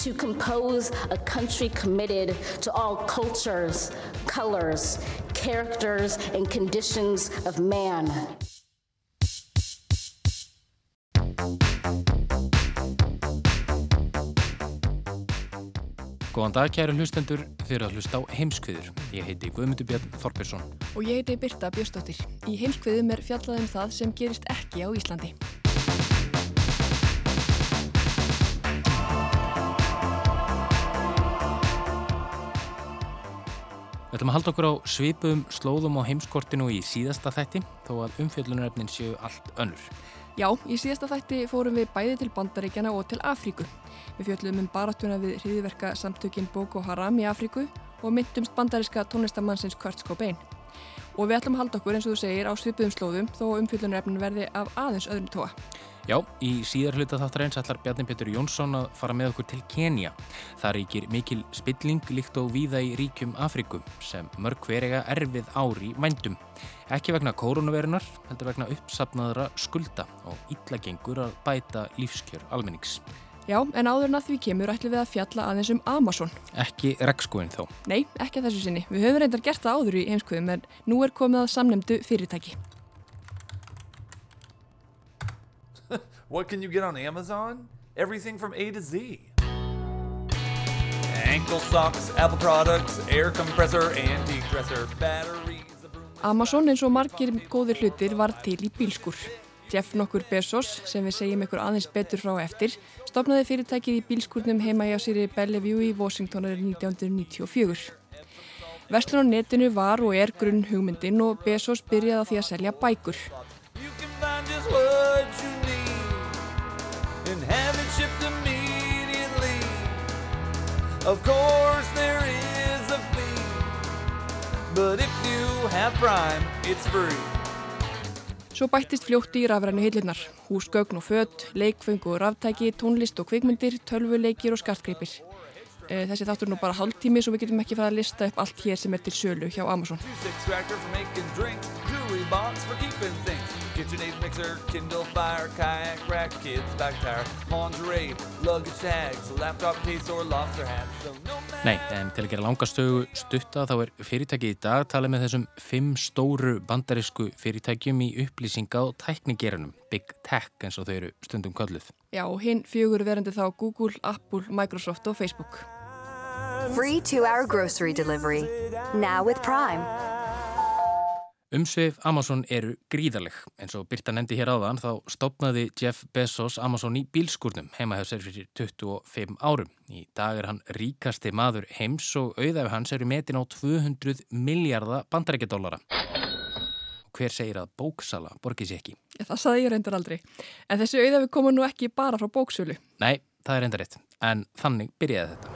To compose a country committed to all cultures, colors, characters, and conditions of man. Góðan dag kæru hlustendur fyrir að hlusta á heimskviður. Ég heiti Guðmundur Björn Þorpesson. Og ég heiti Birta Björnsdóttir. Í heimskviðum er fjallaðum það sem gerist ekki á Íslandi. Við ætlum að halda okkur á svipum slóðum á heimskortinu í síðasta þætti þó að umfjöllunarefnin séu allt önnur. Já, í síðasta þætti fórum við bæði til Bandaríkjana og til Afríku. Við fjöllum um baráttuna við hriðiverka samtökin Boko Haram í Afríku og myndumst bandaríska tónlistamannsins Kurt Cobain. Og við ætlum að halda okkur eins og þú segir á svipuðum slóðum þó umfjöllunarefnin verði af aðeins öðrum tóa. Já, í síðar hluta þáttar eins ætlar Bjarni Petur Jónsson að fara með okkur til Kenya. Það ríkir mikil spilling líkt og víða í ríkjum Afrikum sem mörg hverega erfið ári vændum. Ekki vegna koronavirunar, heldur vegna uppsapnaðra skulda og illagengur að bæta lífskjör almennings. Já, en áður en að því kemur ætlum við að fjalla aðeins um Amazon. Ekki rekskóin þó. Nei, ekki að þessu sinni. Við höfum reyndar gert það áður í heimskvöðum en nú er komið að samnemdu fyrirtæki. What can you get on Amazon? Everything from A to Z. Ankle socks, Apple products, air compressor, antique dresser, batteries. Amazon eins og margir góðir hlutir var til í bílskur. Jeff nokkur Bezos, sem við segjum ykkur aðeins betur frá eftir, stopnaði fyrirtækið í bílskurnum heima í Bellevue í Washington árið 1994. Vestlun á netinu var og er grunn hugmyndin og Bezos byrjaði á því að selja bækur. Of course, there is a fee, but if you have Prime, it's free. Svo bættist fljótti í rafrænu hillunar, húsgögn og fött, leikfeng og ráftæki, tónlist og kvikmyndir, tölvuleikir og skartgripir. Þessi þáttur er nú bara hálftími svo við getum ekki fara að lista upp allt hér sem er til sölu hjá Amazon. Mixer, Kindle Fire, kayak rack, kids back tire, lingerie, luggage tags, laptop case or lobster hat. So no Nei, en til að gera langastögu stutta þá er fyrirtækið í dag talið með þessum fimm stóru bandarísku fyrirtækjum í upplýsinga og tæknigerunum, Big Tech eins og þau eru stundum kölluð. Já, og hinn fjögur verandi þá Google, Apple, Microsoft og Facebook. Free two-hour grocery delivery. Now with Prime. Umsveif Amazon eru gríðaleg. En svo Birta nefndi hér áðan þá stopnaði Jeff Bezos Amazon í bílskurnum heima hjá sér fyrir 25 árum. Í dag er hann ríkasti maður heims og auðæfi hans eru metin á 200 miljardar bandarækjadólara. Hver segir að bóksala borgir sér ekki? Það saði ég reyndar aldrei. En þessi auðæfi koma nú ekki bara frá bóksölu. Nei, það er reyndar rétt. En þannig byrjaði þetta.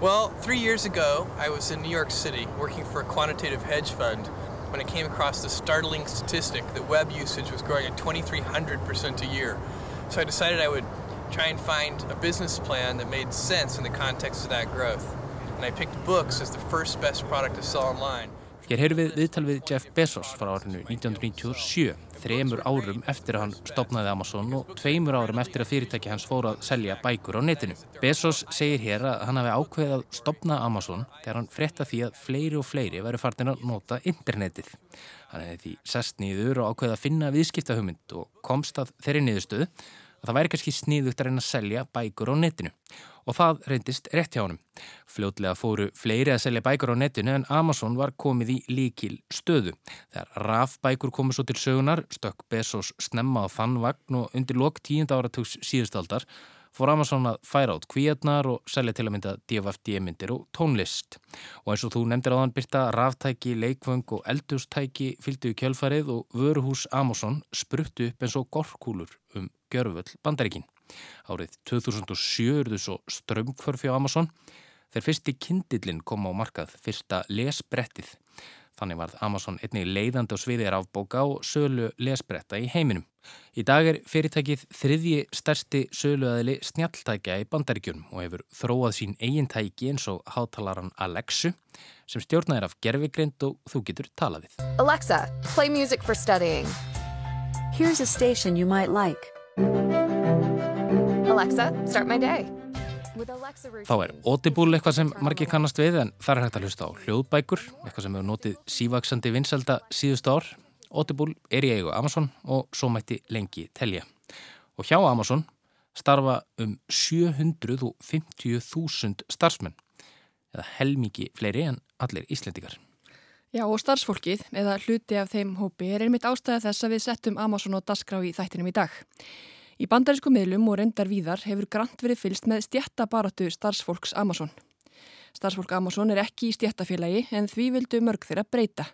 Well, three years ago, I was in New York City working for a quantitative hedge fund when I came across the startling statistic that web usage was growing at 2,300% a year. So I decided I would try and find a business plan that made sense in the context of that growth. And I picked books as the first best product to sell online. Hér heyrðum við viðtal við Jeff Bezos frá árinu 1997, þremur árum eftir að hann stopnaði Amazon og tveimur árum eftir að fyrirtæki hans fór að selja bækur á netinu. Bezos segir hér að hann hafi ákveðið að stopna Amazon þegar hann fretta því að fleiri og fleiri væri fartin að nota internetið. Hann hefði því sest nýður og ákveðið að finna viðskiptahugmynd og komst að þeirri niðurstöðu að það væri kannski sníðugt að reyna að selja bækur á netinu og það reyndist rétt hjá honum. Fljótlega fóru fleiri að selja bækur á netinu en Amazon var komið í líkil stöðu. Þegar rafbækur komu svo til sögunar, stökk Bezos snemma á þann vagn og undir lok tíunda áratugs síðustaldar fór Amazon að færa át kvíarnar og selja til að mynda DFFD-myndir og tónlist. Og eins og þú nefndir á þann byrta ráftæki, leikvöng og eldustæki fylgdu í kjölfarið og vöruhús Amazon spruttu upp eins og gorkúlur um gjörföll bandaríkin. Árið 2007 eruðu svo strömmkvörfi á Amazon þegar fyrsti kindillin kom á markað fyrsta lesbrettið. Þannig varð Amazon einnig leiðandi á sviðir afbóka og sölu lesbretta í heiminum. Í dag er fyrirtækið þriðji stærsti söluaðili snjaltækja í bandaríkjunum og hefur þróað sín eigin tæki eins og hátalaran Alexu sem stjórnaðir af gerfigrind og þú getur talaðið. Alexa, play music for studying. Here's a station you might like. Alexa, start my day. Þá er Audible eitthvað sem margir kannast við en það er hægt að hlusta á hljóðbækur, eitthvað sem hefur notið sívaksandi vinselda síðust ár. Audible er í eigu Amazon og svo mætti lengi telja. Og hjá Amazon starfa um 750.000 starfsmenn, eða helmiki fleiri en allir íslendikar. Já og starfsfólkið, eða hluti af þeim hópi, er einmitt ástæða þess að við settum Amazon og Dasgrá í þættinum í dag. Í bandarísku miðlum og reyndar víðar hefur grant verið fylst með stjættabaratu starfsfólks Amazon. Starfsfólk Amazon er ekki í stjættafélagi en því vildu mörg þeirra breyta.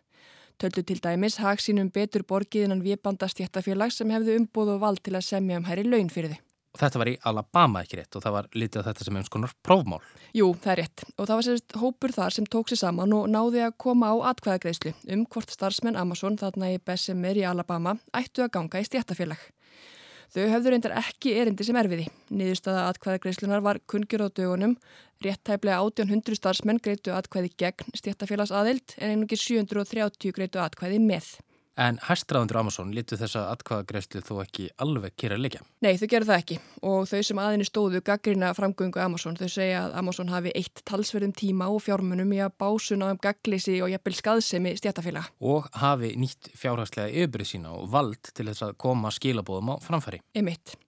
Töldu til dæmis hag sínum betur borgiðinan viðbanda stjættafélag sem hefðu umbúð og vald til að semja um hæri laun fyrir þið. Þetta var í Alabama ekki rétt og það var litið að þetta sem eins konar prófmál. Jú, það er rétt og það var sérst hópur þar sem tók sér saman og náði að koma á atkvæðagreyslu um hvort starfsmenn Amazon þarna í Bessemer í Alabama ættu að ganga í stjættafélag. Þau höfðu reyndar ekki erindi sem erfiði. Niðurstaða atkvæðagreyslunar var kungjur á dögunum. Réttæflega 1800 starfsmenn greitu atkvæði gegn stjættafélags aðild en einungi 730 greitu atkvæði með. En hæstræðandur Amazon litu þessa atkvæðagreyslu þó ekki alveg kýra leikja. Nei, þau gerðu það ekki og þau sem aðinni stóðu gaggrina framgöngu Amazon, þau segja að Amazon hafi eitt talsverðum tíma og fjármunum í að básuna um gagglisi og jafnvel skaðsemi stjættafélaga. Og hafi nýtt fjárhagslega yfirbyrð sína og vald til þess að koma skilabóðum á framfæri. Emitt.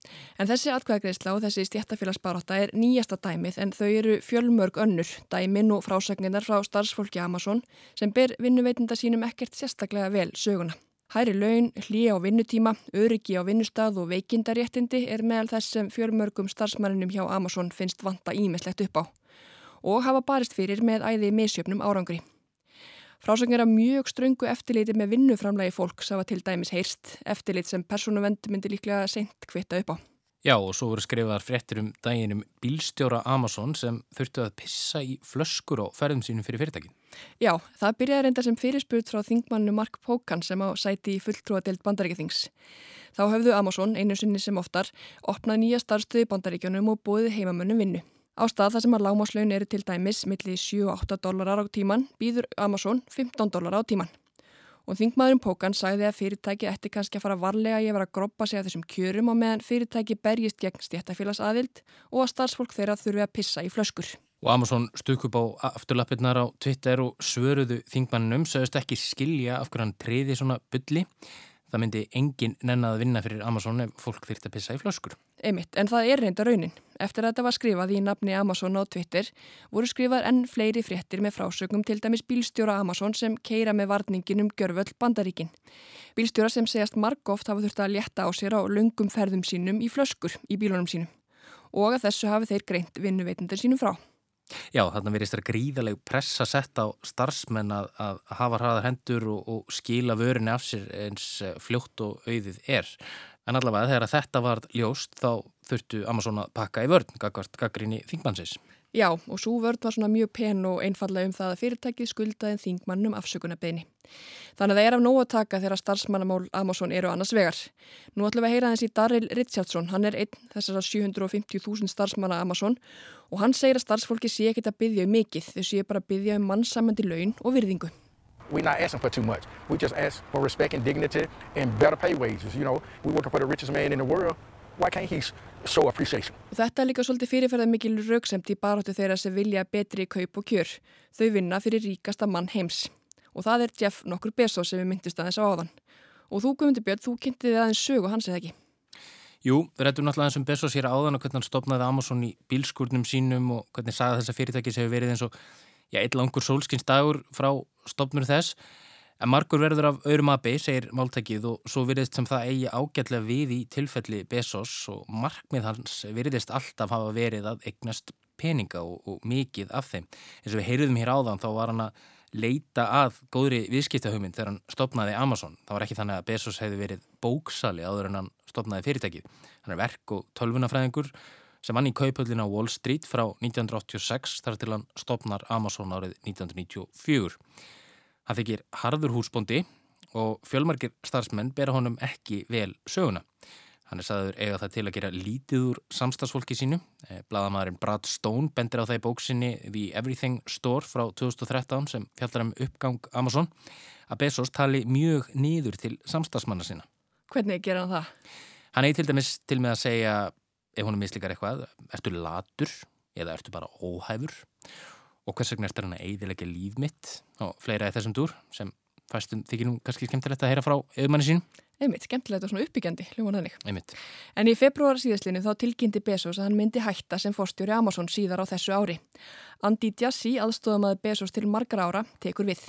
En þessi atkvæðagreysla og þessi stjættafélagsbaróta er nýjasta dæmið en þau eru fjölmörg önnur, dæmin og frásagninar frá starfsfólki Amazon sem ber vinnuveitinda sínum ekkert sérstaklega vel söguna. Hæri laun, hlýja á vinnutíma, öryggi á vinnustad og veikindaréttindi er meðal þess sem fjölmörgum starfsmærinum hjá Amazon finnst vanta ímislegt upp á og hafa barist fyrir með æði misjöfnum árangri. Frásöngir af mjög ströngu eftirliti með vinnuframlegi fólks hafa til dæmis heyrst, eftirlit sem persónuvend myndi líklega seint kvitta upp á. Já og svo voru skrifaðar fréttir um daginum bílstjóra Amazon sem þurftu að pissa í flöskur á ferðum sínum fyrir fyrirtækin. Já, það byrjaði reynda sem fyrirspurt frá þingmannu Mark Pókan sem á sæti í fulltrúadelt bandaríkjathings. Þá höfðu Amazon einu sinni sem oftar opnað nýja starfstöði bandaríkjanum og búið heimamönnum vinnu. Á stað þar sem að lámaslaun eru til dæmis millir 7-8 dólarar á tíman býður Amazon 15 dólarar á tíman. Og þingmaðurinn Pókan sagði að fyrirtæki ætti kannski að fara varlega í að vera að groppa sig að þessum kjörum og meðan fyrirtæki berjist gegn stjættafélagsaðild og að starfsfólk þeirra þurfi að pissa í flöskur. Og Amazon stukk upp á afturlappirnar á Twitter og svöruðu þingmannum sagðist ekki skilja af hverjan treyði svona bylli. Það myndi engin nennað að vinna fyrir Amazon ef fólk þyrta að pissa í flöskur. Einmitt, en það er reynda raunin. Eftir að þetta var skrifað í nafni Amazon á Twitter voru skrifað enn fleiri fréttir með frásögum til dæmis bílstjóra Amazon sem keira með varningin um gjörvöll bandaríkin. Bílstjóra sem segjast margóft hafa þurft að létta á sér á lungum ferðum sínum í flöskur í bílunum sínum og að þessu hafi þeir greint vinnuveitundir sínum frá. Já, þarna verist það gríðaleg pressa sett á starfsmenn að, að hafa hraðar hendur og, og skila vörinni af sér eins fljótt og auðið er. En allavega þegar þetta var ljóst þá þurftu Amazon að pakka í vörn, gaggrinni þingmannsins. Já, og svo vörð var svona mjög pen og einfallega um það að fyrirtækið skuldaði þingmannum afsökunarbeini. Þannig að það er af nóg að taka þegar starfsmannamál Amazon eru annars vegar. Nú ætlum við að heyra þessi Darryl Richardson, hann er einn þessara 750.000 starfsmanna Amazon og hann segir að starfsfólki sé ekkit að byggja um mikið, þau sé bara að byggja um mannsamandi laun og virðingu. We're not asking for too much. We just ask for respect and dignity and better pay wages. You know, we're working for the richest man in the world. Why can't he show appreciation? Og þetta er líka svolítið fyrirferðað mikil rauksemt í baróttu þeirra sem vilja betri kaup og kjör. Þau vinna fyrir ríkasta mann heims. Og það er Jeff nokkur Bezos sem við myndist aðeins á áðan. Og þú, Guðmundur Björn, þú kynntið þið aðeins sög og hans eða ekki? Jú, við rættum náttúrulega eins um Bezos hér áðan og hvernig hann stopnaði Amazon í bílskurnum sínum og hvernig sagði þessa fyrirtækis hefur verið eins og já, eitt langur sólskins dagur frá stopnur þess. En margur verður af öðrum abi, segir máltækið og svo virðist sem það eigi ágætlega við í tilfelli Bezos og markmið hans virðist alltaf hafa verið að eignast peninga og, og mikið af þeim. Eins og við heyriðum hér áðan þá var hann að leita að góðri viðskiptahugmynd þegar hann stopnaði Amazon. Það var ekki þannig að Bezos hefði verið bóksali áður en hann stopnaði fyrirtækið. Hann er verk og tölvunafræðingur sem vann í kaupöllin á Wall Street frá 1986 þar til hann stopnar Amazon árið 1994. Hann þykir harður húsbóndi og fjölmarkir starfsmenn bera honum ekki vel söguna. Hann er saður eiga það til að gera lítið úr samstagsfólki sínu. Eh, Blaðamæðurinn Brad Stone bendir á það í bóksinni The Everything Store frá 2013 sem fjallar um uppgang Amazon að Bezos tali mjög nýður til samstagsmanna sína. Hvernig ger hann það? Hann eigi til dæmis til með að segja ef hún er mislikar eitthvað, ertu latur eða ertu bara óhæfur og hvers vegna ertu hann að eidilegja líf mitt og fleira í þessum dúr sem fæstum þykir nú kannski skemmtilegt að heyra frá auðmanni sín. Einmitt, skemmtilegt og svona uppbyggjandi, hljóman þannig. Einmitt. En í februar síðastlinu þá tilkynnti Bezos að hann myndi hætta sem forstjóri Amazon síðar á þessu ári. Andy Jassy, aðstofamaður Bezos til margar ára, tekur við.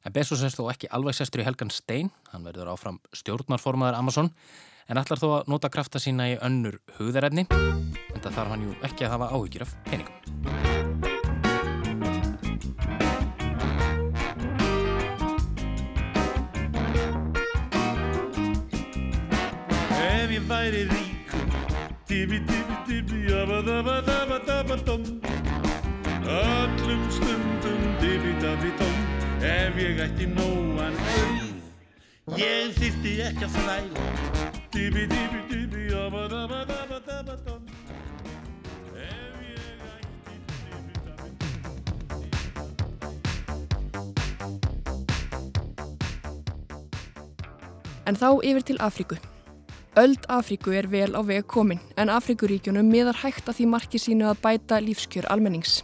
En Bezos er þó ekki alveg sestur í Helgan Stein, hann verður áfram stjórnarformaður Amazon, en ætlar þó að nota krafta sína í önnur hugðaræfni, en það þarf hann jú ekki að hafa áhyggjur af peningum. Ef ég væri ríkur Dibi, dibi, dibi, jabba, dabba, dabba, dabba, dom. Öllum stundum dibi, dabi, dom. Ef ég ætti nóan auð Ég þyrfti ekki að þræla En þá yfir til Afríku. Öld Afríku er vel á veg komin en Afríkuríkjunum miðar hægt að því marki sínu að bæta lífskjör almennings.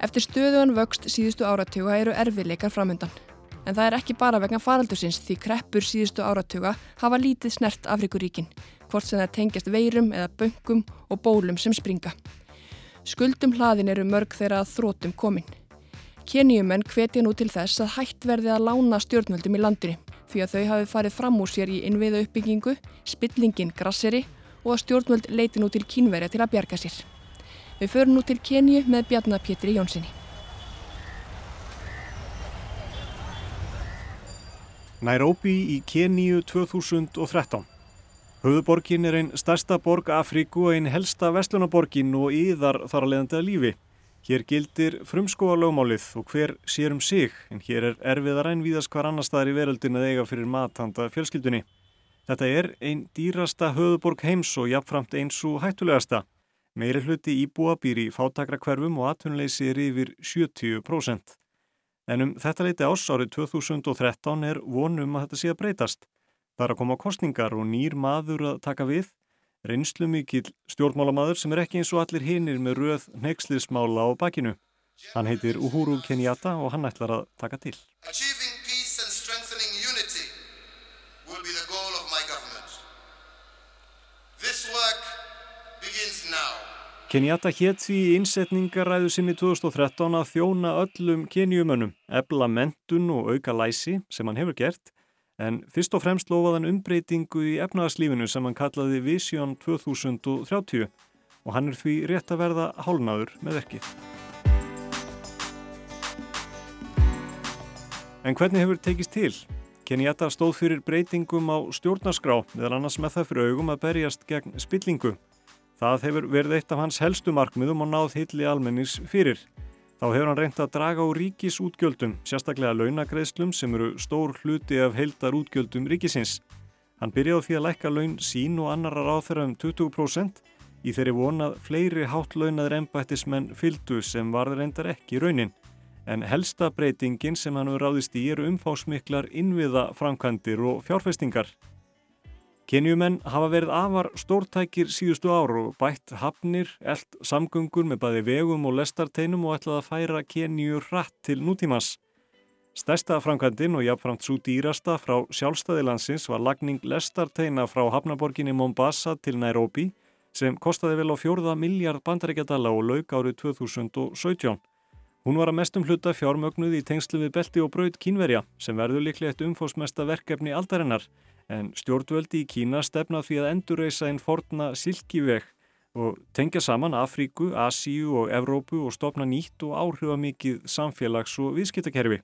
Eftir stöðuan vöxt síðustu áratuga eru erfiðleikar framöndan. En það er ekki bara vegna faraldursins því kreppur síðustu áratuga hafa lítið snert Afríkuríkin, hvort sem það tengjast veirum eða böngum og bólum sem springa. Skuldum hlaðin eru mörg þeirra að þrótum komin. Kenjumenn hvetja nú til þess að hætt verði að lána stjórnvöldum í landinu því að þau hafi farið fram úr sér í innviða uppbyggingu, spillingin grasseri og að stjórnvöld leiti nú til kínverja til að bjarga sér. Við förum nú til Kenju með Bjarnar Pétri Jónssoni. Nairobi í Keníu 2013. Höfuborgin er einn stærsta borg Afríku og einn helsta vestlunaborgin og yðar þar að leiðandi að lífi. Hér gildir frumskóa lögmálið og hver sér um sig, en hér er erfiðar en víðast hvar annar staðar í veröldin að eiga fyrir mathanda fjölskyldunni. Þetta er einn dýrasta höfuborg heims og jafnframt eins og hættulegasta. Meiri hluti íbúa býr í fátakra hverfum og atvinnleysi er yfir 70%. En um þetta leiti ás árið 2013 er vonum að þetta sé að breytast. Það er að koma kostningar og nýr maður að taka við, reynslu mikill stjórnmálamaður sem er ekki eins og allir hinnir með röð neykslismála á bakinu. Hann heitir Uhuru Kenyatta og hann ætlar að taka til. Achieving peace and strengthening unity will be the goal of my government. This work begins now. Kenyatta hétt því í innsetningaræðu sinni 2013 að þjóna öllum kenjumönnum, ebla mentun og auka læsi sem hann hefur gert, en fyrst og fremst lofaði hann umbreytingu í efnaðarslífinu sem hann kallaði Vision 2030 og hann er því rétt að verða hálnaður með verkið. En hvernig hefur tekist til? Kenyatta stóð fyrir breytingum á stjórnarskrá, meðal annars með það fyrir augum að berjast gegn spillingu. Það hefur verið eitt af hans helstu markmiðum og náð hilli almennings fyrir. Þá hefur hann reynt að draga á ríkis útgjöldum, sérstaklega launagreðslum sem eru stór hluti af heildar útgjöldum ríkisins. Hann byrjaði því að lækka laun sín og annarar áþeira um 20% í þeirri vonað fleiri háttlaunaður embættismenn fyldu sem varður reyndar ekki raunin. En helsta breytingin sem hann hefur ráðist í eru umfásmiklar innviða framkvæmdir og fjárfestingar. Kenjumenn hafa verið afar stórtækir síðustu ár og bætt hafnir, eld samgöngur með bæði vegum og lestarteinum og ætlaði að færa Kenju rætt til nútímas. Stærsta framkvæmdin og jafnframt svo dýrasta frá sjálfstæðilandsins var lagning lestarteina frá hafnaborginni Mombasa til Nairobi sem kostaði vel á fjórða miljard bandaríkjadala og lauk árið 2017. Hún var að mestum hluta fjármögnuð í tengslu við belti og braut kínverja sem verður líklega eitt umfósmesta verkefni aldarinnar en stjórnvöldi í Kína stefna því að endurreisa einn forna silkiveg og tengja saman Afríku, Asíu og Evrópu og stopna nýtt og áhrifamikið samfélags- og viðskiptakerfi.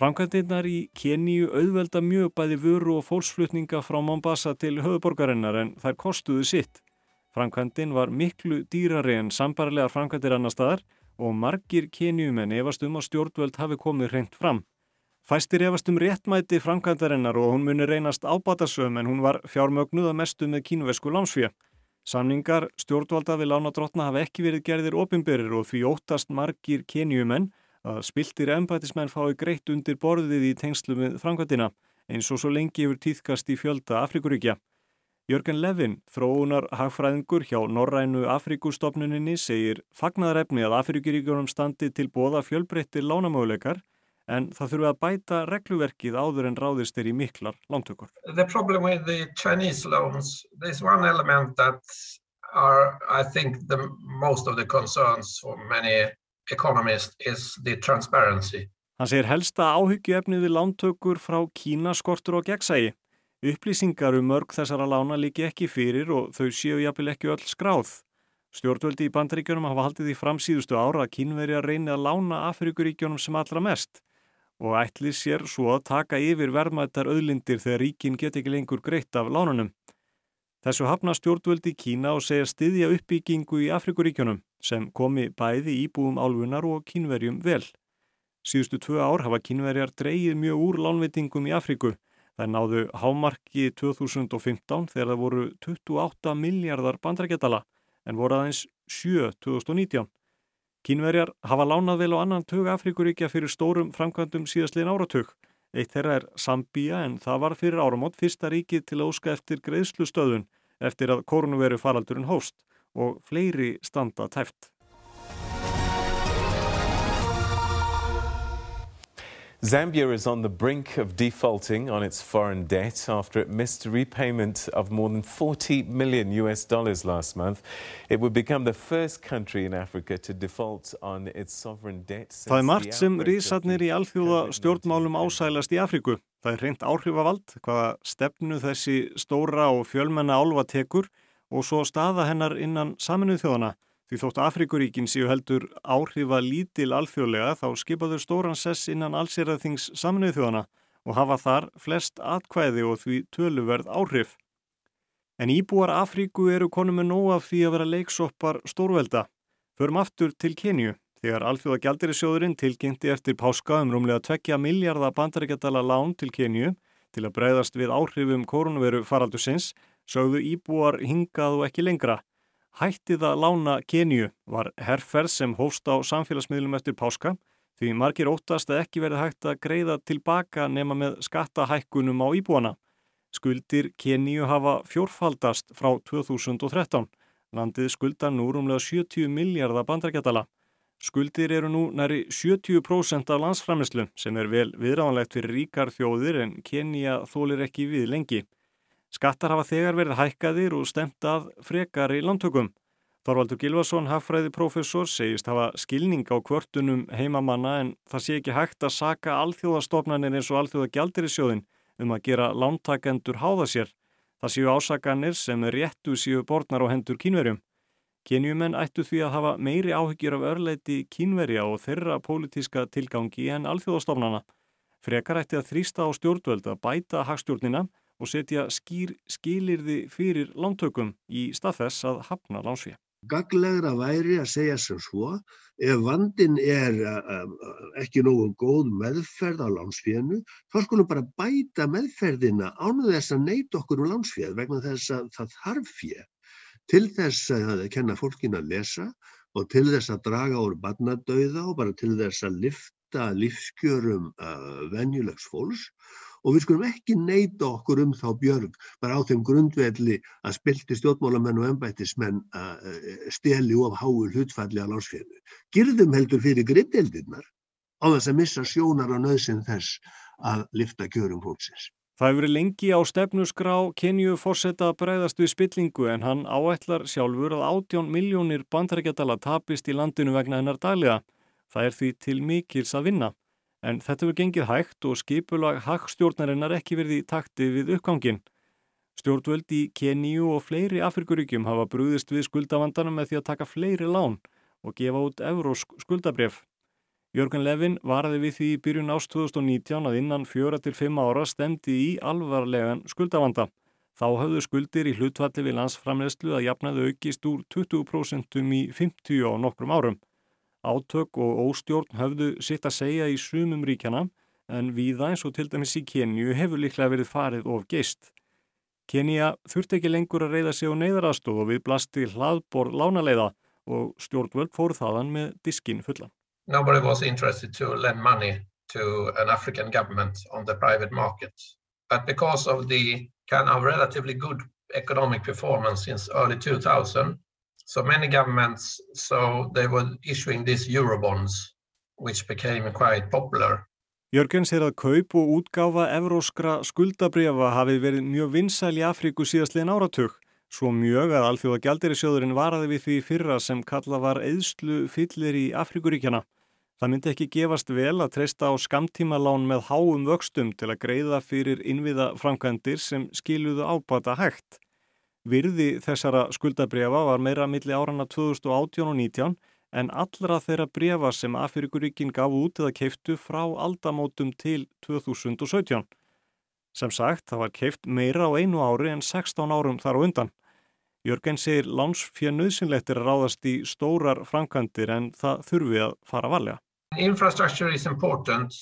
Framkvæmdinnar í Keníu auðvelda mjög bæði vöru og fólksflutninga frá Mombasa til höfuborgarinnar en þær kostuðu sitt. Framkvæmdin var miklu dýrari en sambarlegar framkvæmdir annar staðar og margir Keníumenn efast um að stjórnvöld hafi komið reynd fram. Fæstir efast um réttmæti framkvæmdarinnar og hún muni reynast ábatasöm en hún var fjármögnuð að mestu með kínuvesku lánsfjö. Samningar stjórnvalda við lánadrottna hafa ekki verið gerðir opimberir og því óttast margir kenjumenn að spiltir embætismenn fái greitt undir borðið í tengslu með framkvæmdina eins og svo lengi yfir týðkast í fjölda Afrikuríkja. Jörgen Levin, þróunar hagfræðingur hjá Norrænu Afrikustofnuninni, segir fagnaðarefni að Afrikuríkjunum standi til bóða fjölbreyttir lánamöguleikar en það þurfi að bæta regluverkið áður en ráðist er í miklar lántökur. The problem with the Chinese loans, there's one element that are, I think, the most of the concerns for many economists is the transparency. Hann segir helsta áhyggjuefnið við lántökur frá Kína skortur og gegnsægi. Upplýsingar um mörg þessara lána líki ekki fyrir og þau séu jafnvel ekki öll skráð. Stjórnvöldi í bandaríkjunum hafa haldið í framsýðustu ára að kínveri að reyni að lána Afrikuríkjunum sem allra mest og ætli sér svo að taka yfir verðmættar auðlindir þegar ríkin get ekki lengur greitt af lánunum. Þessu hafna stjórnvöldi Kína og segja styðja uppbyggingu í Afrikuríkjunum sem komi bæði íbúum álfunar og kínverjum vel. Síðustu tvö ár hafa kínverjar dreyið mjög úr lánveitingum í Afriku. Það náðu hámarki 2015 þegar það voru 28 miljardar bandrækjadala en voru aðeins 7 2019. Kínverjar hafa lánað vel á annan tug Afrikuríkja fyrir stórum framkvæmdum síðastliðin áratug. Eitt þeirra er Sambíja en það var fyrir áramót fyrsta ríkið til að óska eftir greiðslustöðun eftir að koronaviru faraldurinn hóst og fleiri standa tæft. Zambia is on the brink of defaulting on its foreign debt after it missed repayment of more than 40 million US dollars last month. It would become the first country in Africa to default on its sovereign debt since Það er margt sem rísatnir í alþjóða stjórnmálum ásælast í Afriku. Það er reynd áhrifavald, hvaða stefnu þessi stóra og fjölmenna álva tekur og svo staða hennar innan saminuð þjóðana. Því þótt Afrikuríkin séu heldur áhrifa lítil alþjóðlega þá skipaður stóran sess innan allsýraðþings saminuð þjóðana og hafa þar flest atkvæði og því töluverð áhrif. En íbúar Afríku eru konum með nóg af því að vera leiksoppar stórvelda. Förum aftur til Kenju. Þegar alþjóða gjaldirisjóðurinn tilkynnti eftir páska um rúmlega 2 miljardar bandaríkjadala lán til Kenju til að breyðast við áhrifum koronaviru faraldusins sögðu íbúar hingað og ekki lengra. Hættið að lána Kenju var herrferð sem hófst á samfélagsmiðlum eftir páska því margir óttast að ekki verði hægt að greiða tilbaka nema með skattahækkunum á íbúana. Skuldir Kenju hafa fjórfaldast frá 2013. Landið skuldar nú rúmlega 70 miljardar bandrækjadala. Skuldir eru nú næri 70% af landsframislu sem er vel viðránlegt fyrir ríkar þjóðir en Kenja þólir ekki við lengi. Skattar hafa þegar verið hækkaðir og stemt að frekar í landtökum. Þorvaldur Gilvason, hagfræði professor, segist hafa skilning á kvörtunum heimamanna en það sé ekki hægt að saka alþjóðastofnanir eins og alþjóða gjaldirisjóðin um að gera lántakendur háða sér. Það séu ásakanir sem réttu séu borðnar á hendur kínverjum. Kenjumenn ættu því að hafa meiri áhyggjur af örleiti kínverja og þeirra pólitíska tilgangi en alþjóðastofnana. Frekar ætti að þrýsta á stjórnvöld að bæta hagstjórnina og setja skýr skilirði fyrir lántökum í stað þess að hafna lánsfíja. Gaglegra væri að segja sem svo, ef vandin er ekki nógu góð meðferð á lánsfíjanu, þá skulum bara bæta meðferðina ánuð þess að neyta okkur um lánsfíjað vegna þess að það þarf fíja til þess að kenna fólkin að lesa og til þess að draga úr barnadauða og bara til þess að lifta lífskjörum uh, venjulegs fólks og við skulum ekki neyta okkur um þá björg bara á þeim grundvelli að spilti stjórnmálamenn og ennbættismenn steli of háu hlutfalli á lánsfjörnu. Girðum heldur fyrir gritteldirnar á þess að missa sjónar á nöðsinn þess að lifta kjörum fólksins. Það hefur lengi á stefnusgrá Kenju fórsetta að breyðast við spillingu en hann áætlar sjálfur að 18 miljónir bandarækjadala tapist í landinu vegna hennar daglega. Það er því til mikils að vinna. En þetta verður gengið hægt og skipulag hagstjórnarinnar ekki verið í takti við uppgangin. Stjórnvöld í Keníu og fleiri Afrikuríkjum hafa brúðist við skuldavandanum með því að taka fleiri lán og gefa út eurósk skuldabref. Jörgen Levin varaði við því í byrjun ást 2019 að innan 4-5 ára stemdi í alvarlegan skuldavanda. Þá höfðu skuldir í hlutvalli við landsframlegslu að jafnaðu aukist úr 20% í 50 á nokkrum árum. Átök og óstjórn höfðu sitt að segja í sumum ríkjana en víða eins og til dæmis í Kenju hefur líklega verið farið of geist. Kenja þurfti ekki lengur að reyða sig á neyðarastóð og við blasti hlaðbor lánaleiða og stjórnvöld fór þaðan með diskin fullan. Nobody was interested to lend money to an African government on the private market. But because of the kind of relatively good economic performance since early 2000, so many governments, so they were issuing these Eurobonds, which became quite popular. Jörgen sér að kaup og útgáfa evróskra skuldabriða hafi verið mjög vinsæl í Afríku síðastliðin áratug, svo mjög að alþjóða gjaldirisjóðurinn varaði við því fyrra sem kalla var eðslu fyllir í Afríkuríkjana. Það myndi ekki gefast vel að treysta á skamtímalán með háum vöxtum til að greiða fyrir innviða framkvæmdir sem skiluðu ábata hægt. Virði þessara skuldabrefa var meira milli árana 2018 og 19 en allra þeirra brefa sem Afrikuríkin gaf út eða keiftu frá aldamótum til 2017. Sem sagt, það var keift meira á einu ári en 16 árum þar á undan. Jörgen segir lánsfjö nöðsynlegt er að ráðast í stórar framkvæmdir en það þurfi að fara valega. Infrastructure is important,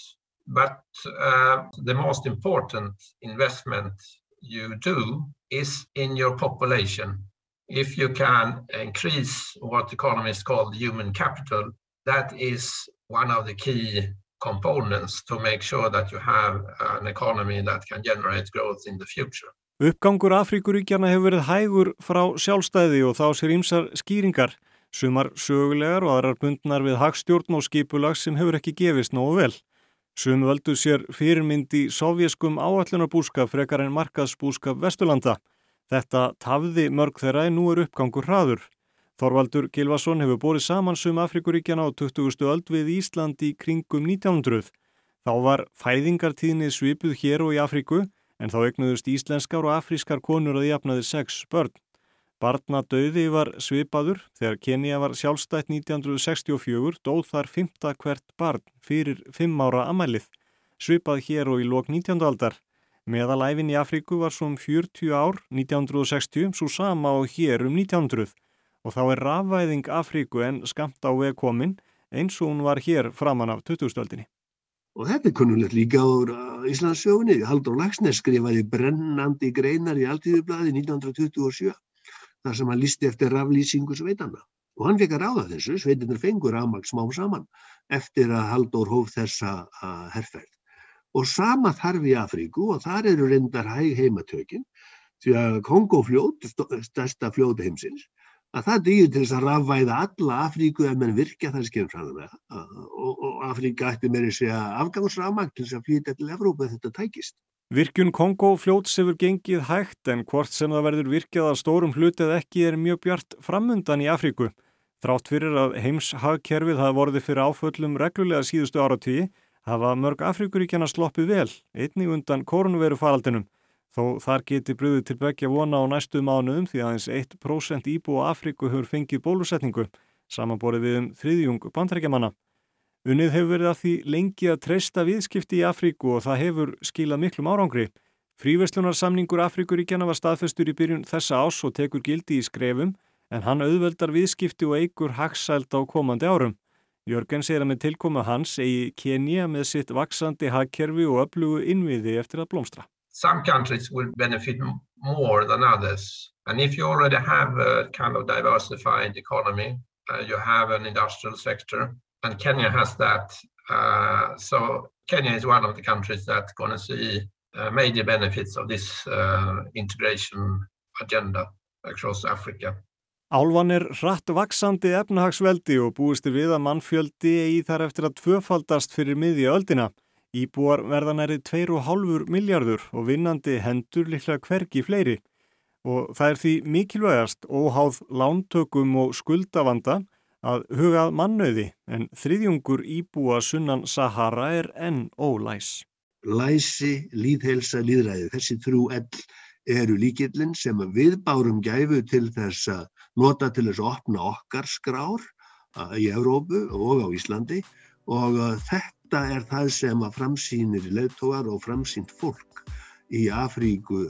but uh, the most important investment you do is in your population. If you can increase what economists call human capital, that is one of the key components to make sure that you have an economy that can generate growth in the future. Uppgangur Afríkuríkjana hefur verið hægur frá sjálfstæði og þá sér ímsar skýringar, sumar sögulegar og aðrar bundnar við hagstjórn og skipulag sem hefur ekki gefist nógu vel. Sumu völdu sér fyrirmyndi sovjeskum áallunarbúskap frekar en markaðsbúskap Vesturlanda. Þetta tafði mörg þeirra en nú er uppgangur hraður. Þorvaldur Gilvason hefur borið saman sum Afrikuríkjana á 20. öld við Íslandi í kringum 1900. Þá var fæðingartíðni svipuð hér og í Afriku en þá egnuðust íslenskar og afrískar konur að jafnaði sex börn. Barna döði var svipaður þegar Kenia var sjálfstætt 1964 dóð þar fymta hvert barn fyrir fimm ára amælið. Svipað hér og í lok 19. aldar. Meðalæfin í Afríku var svo um 40 ár 1960 svo sama og hér um 1900 og þá er rafvæðing Afríku en skamt á veg komin eins og hún var hér framan af 2000-öldinni. Og þetta er kunnulegt líka á Íslandssjóðinni. Haldur Lagsnes skrifaði brennandi greinar í Altíðublaði 1927 þar sem hann listi eftir raflýsingu sveitanna. Og hann fekk að ráða þessu, sveitinnar fengur rafmagn smá saman eftir að Haldur hóf þessa herrferð. Og sama þarf í Afríku og þar eru reyndar hæg heimatökin því að Kongofljót, stærsta fljót heimsins, að það dýr til þess að rafvæða alla Afríku ef menn virkja það skemmfræðanlega og, Afríka ætti meiri segja afgangsrafmagn til þess að flytja til Evrópa þetta tækist. Virkjun Kongo fljóts hefur gengið hægt en hvort sem það verður virkjað að stórum hluti eða ekki er mjög bjart framundan í Afríku. Þrátt fyrir að heimshagkerfið hafa vorið fyrir áföllum reglulega síðustu áratíi hafa mörg Afríkuríkjana sloppið vel, einnig undan koronaviru faraldinum. Þó þar geti bröðið til begja vona á næstu mánuðum því aðeins 1% íbú á Afríku hefur fengið bólusetningu, samanborið við um þriðjung bandrækjamanna. Unnið hefur verið að því lengi að treysta viðskipti í Afríku og það hefur skilað miklum árangri. Fríverslunarsamningur Afríkuríkjana var staðfestur í byrjun þessa ás og tekur gildi í skrefum en hann auðveldar viðskipti og eigur hagsælt á komandi árum. Jörgen segir að með tilkomu hans eigi Kenya með sitt vaksandi hagkerfi og öflugu innviði eftir að blómstra. Some countries will benefit more than others. And if you already have a kind of diversified economy, uh, you have an industrial sector, and Kenya has that. Uh, so Kenya is one of the countries that's going to see uh, major benefits of this integration agenda across Africa. Álvan er hratt vaksandi efnahagsveldi og búistir við að mannfjöldi eigi þar eftir að tvöfaldast fyrir miðja öldina. Íbúar verða nærið 2,5 miljardur og vinnandi hendur líklega hvergi fleiri. Og það er því mikilvægast óháð lántökum og skuldavanda að hugað mannauði en þriðjungur íbúa sunnan Sahara er enn ólæs. Læsi, líðhelsa, líðræði, þessi þrjú ell eru líkillin sem við bárum gæfu til þess að nota til þess að opna okkar skrár í Evrópu og á Íslandi. Og þetta er það sem að framsýnir leðtógar og framsýnt fólk í Afríku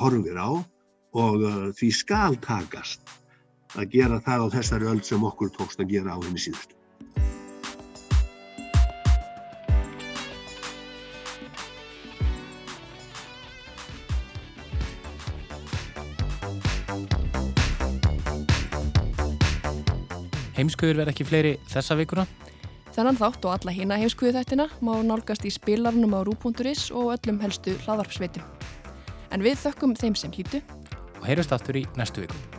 horfir á. Og því skal takast að gera það á þessari öll sem okkur tókst að gera á henni síðustu. Heimskuður verð ekki fleiri þessa vikuna. Þennan þátt og alla hina heimskuðu þættina má nálgast í spilarnum á rú.is og öllum helstu hlaðarpsveitum. En við þökkum þeim sem hlýtu og heyrjast aftur í næstu viku.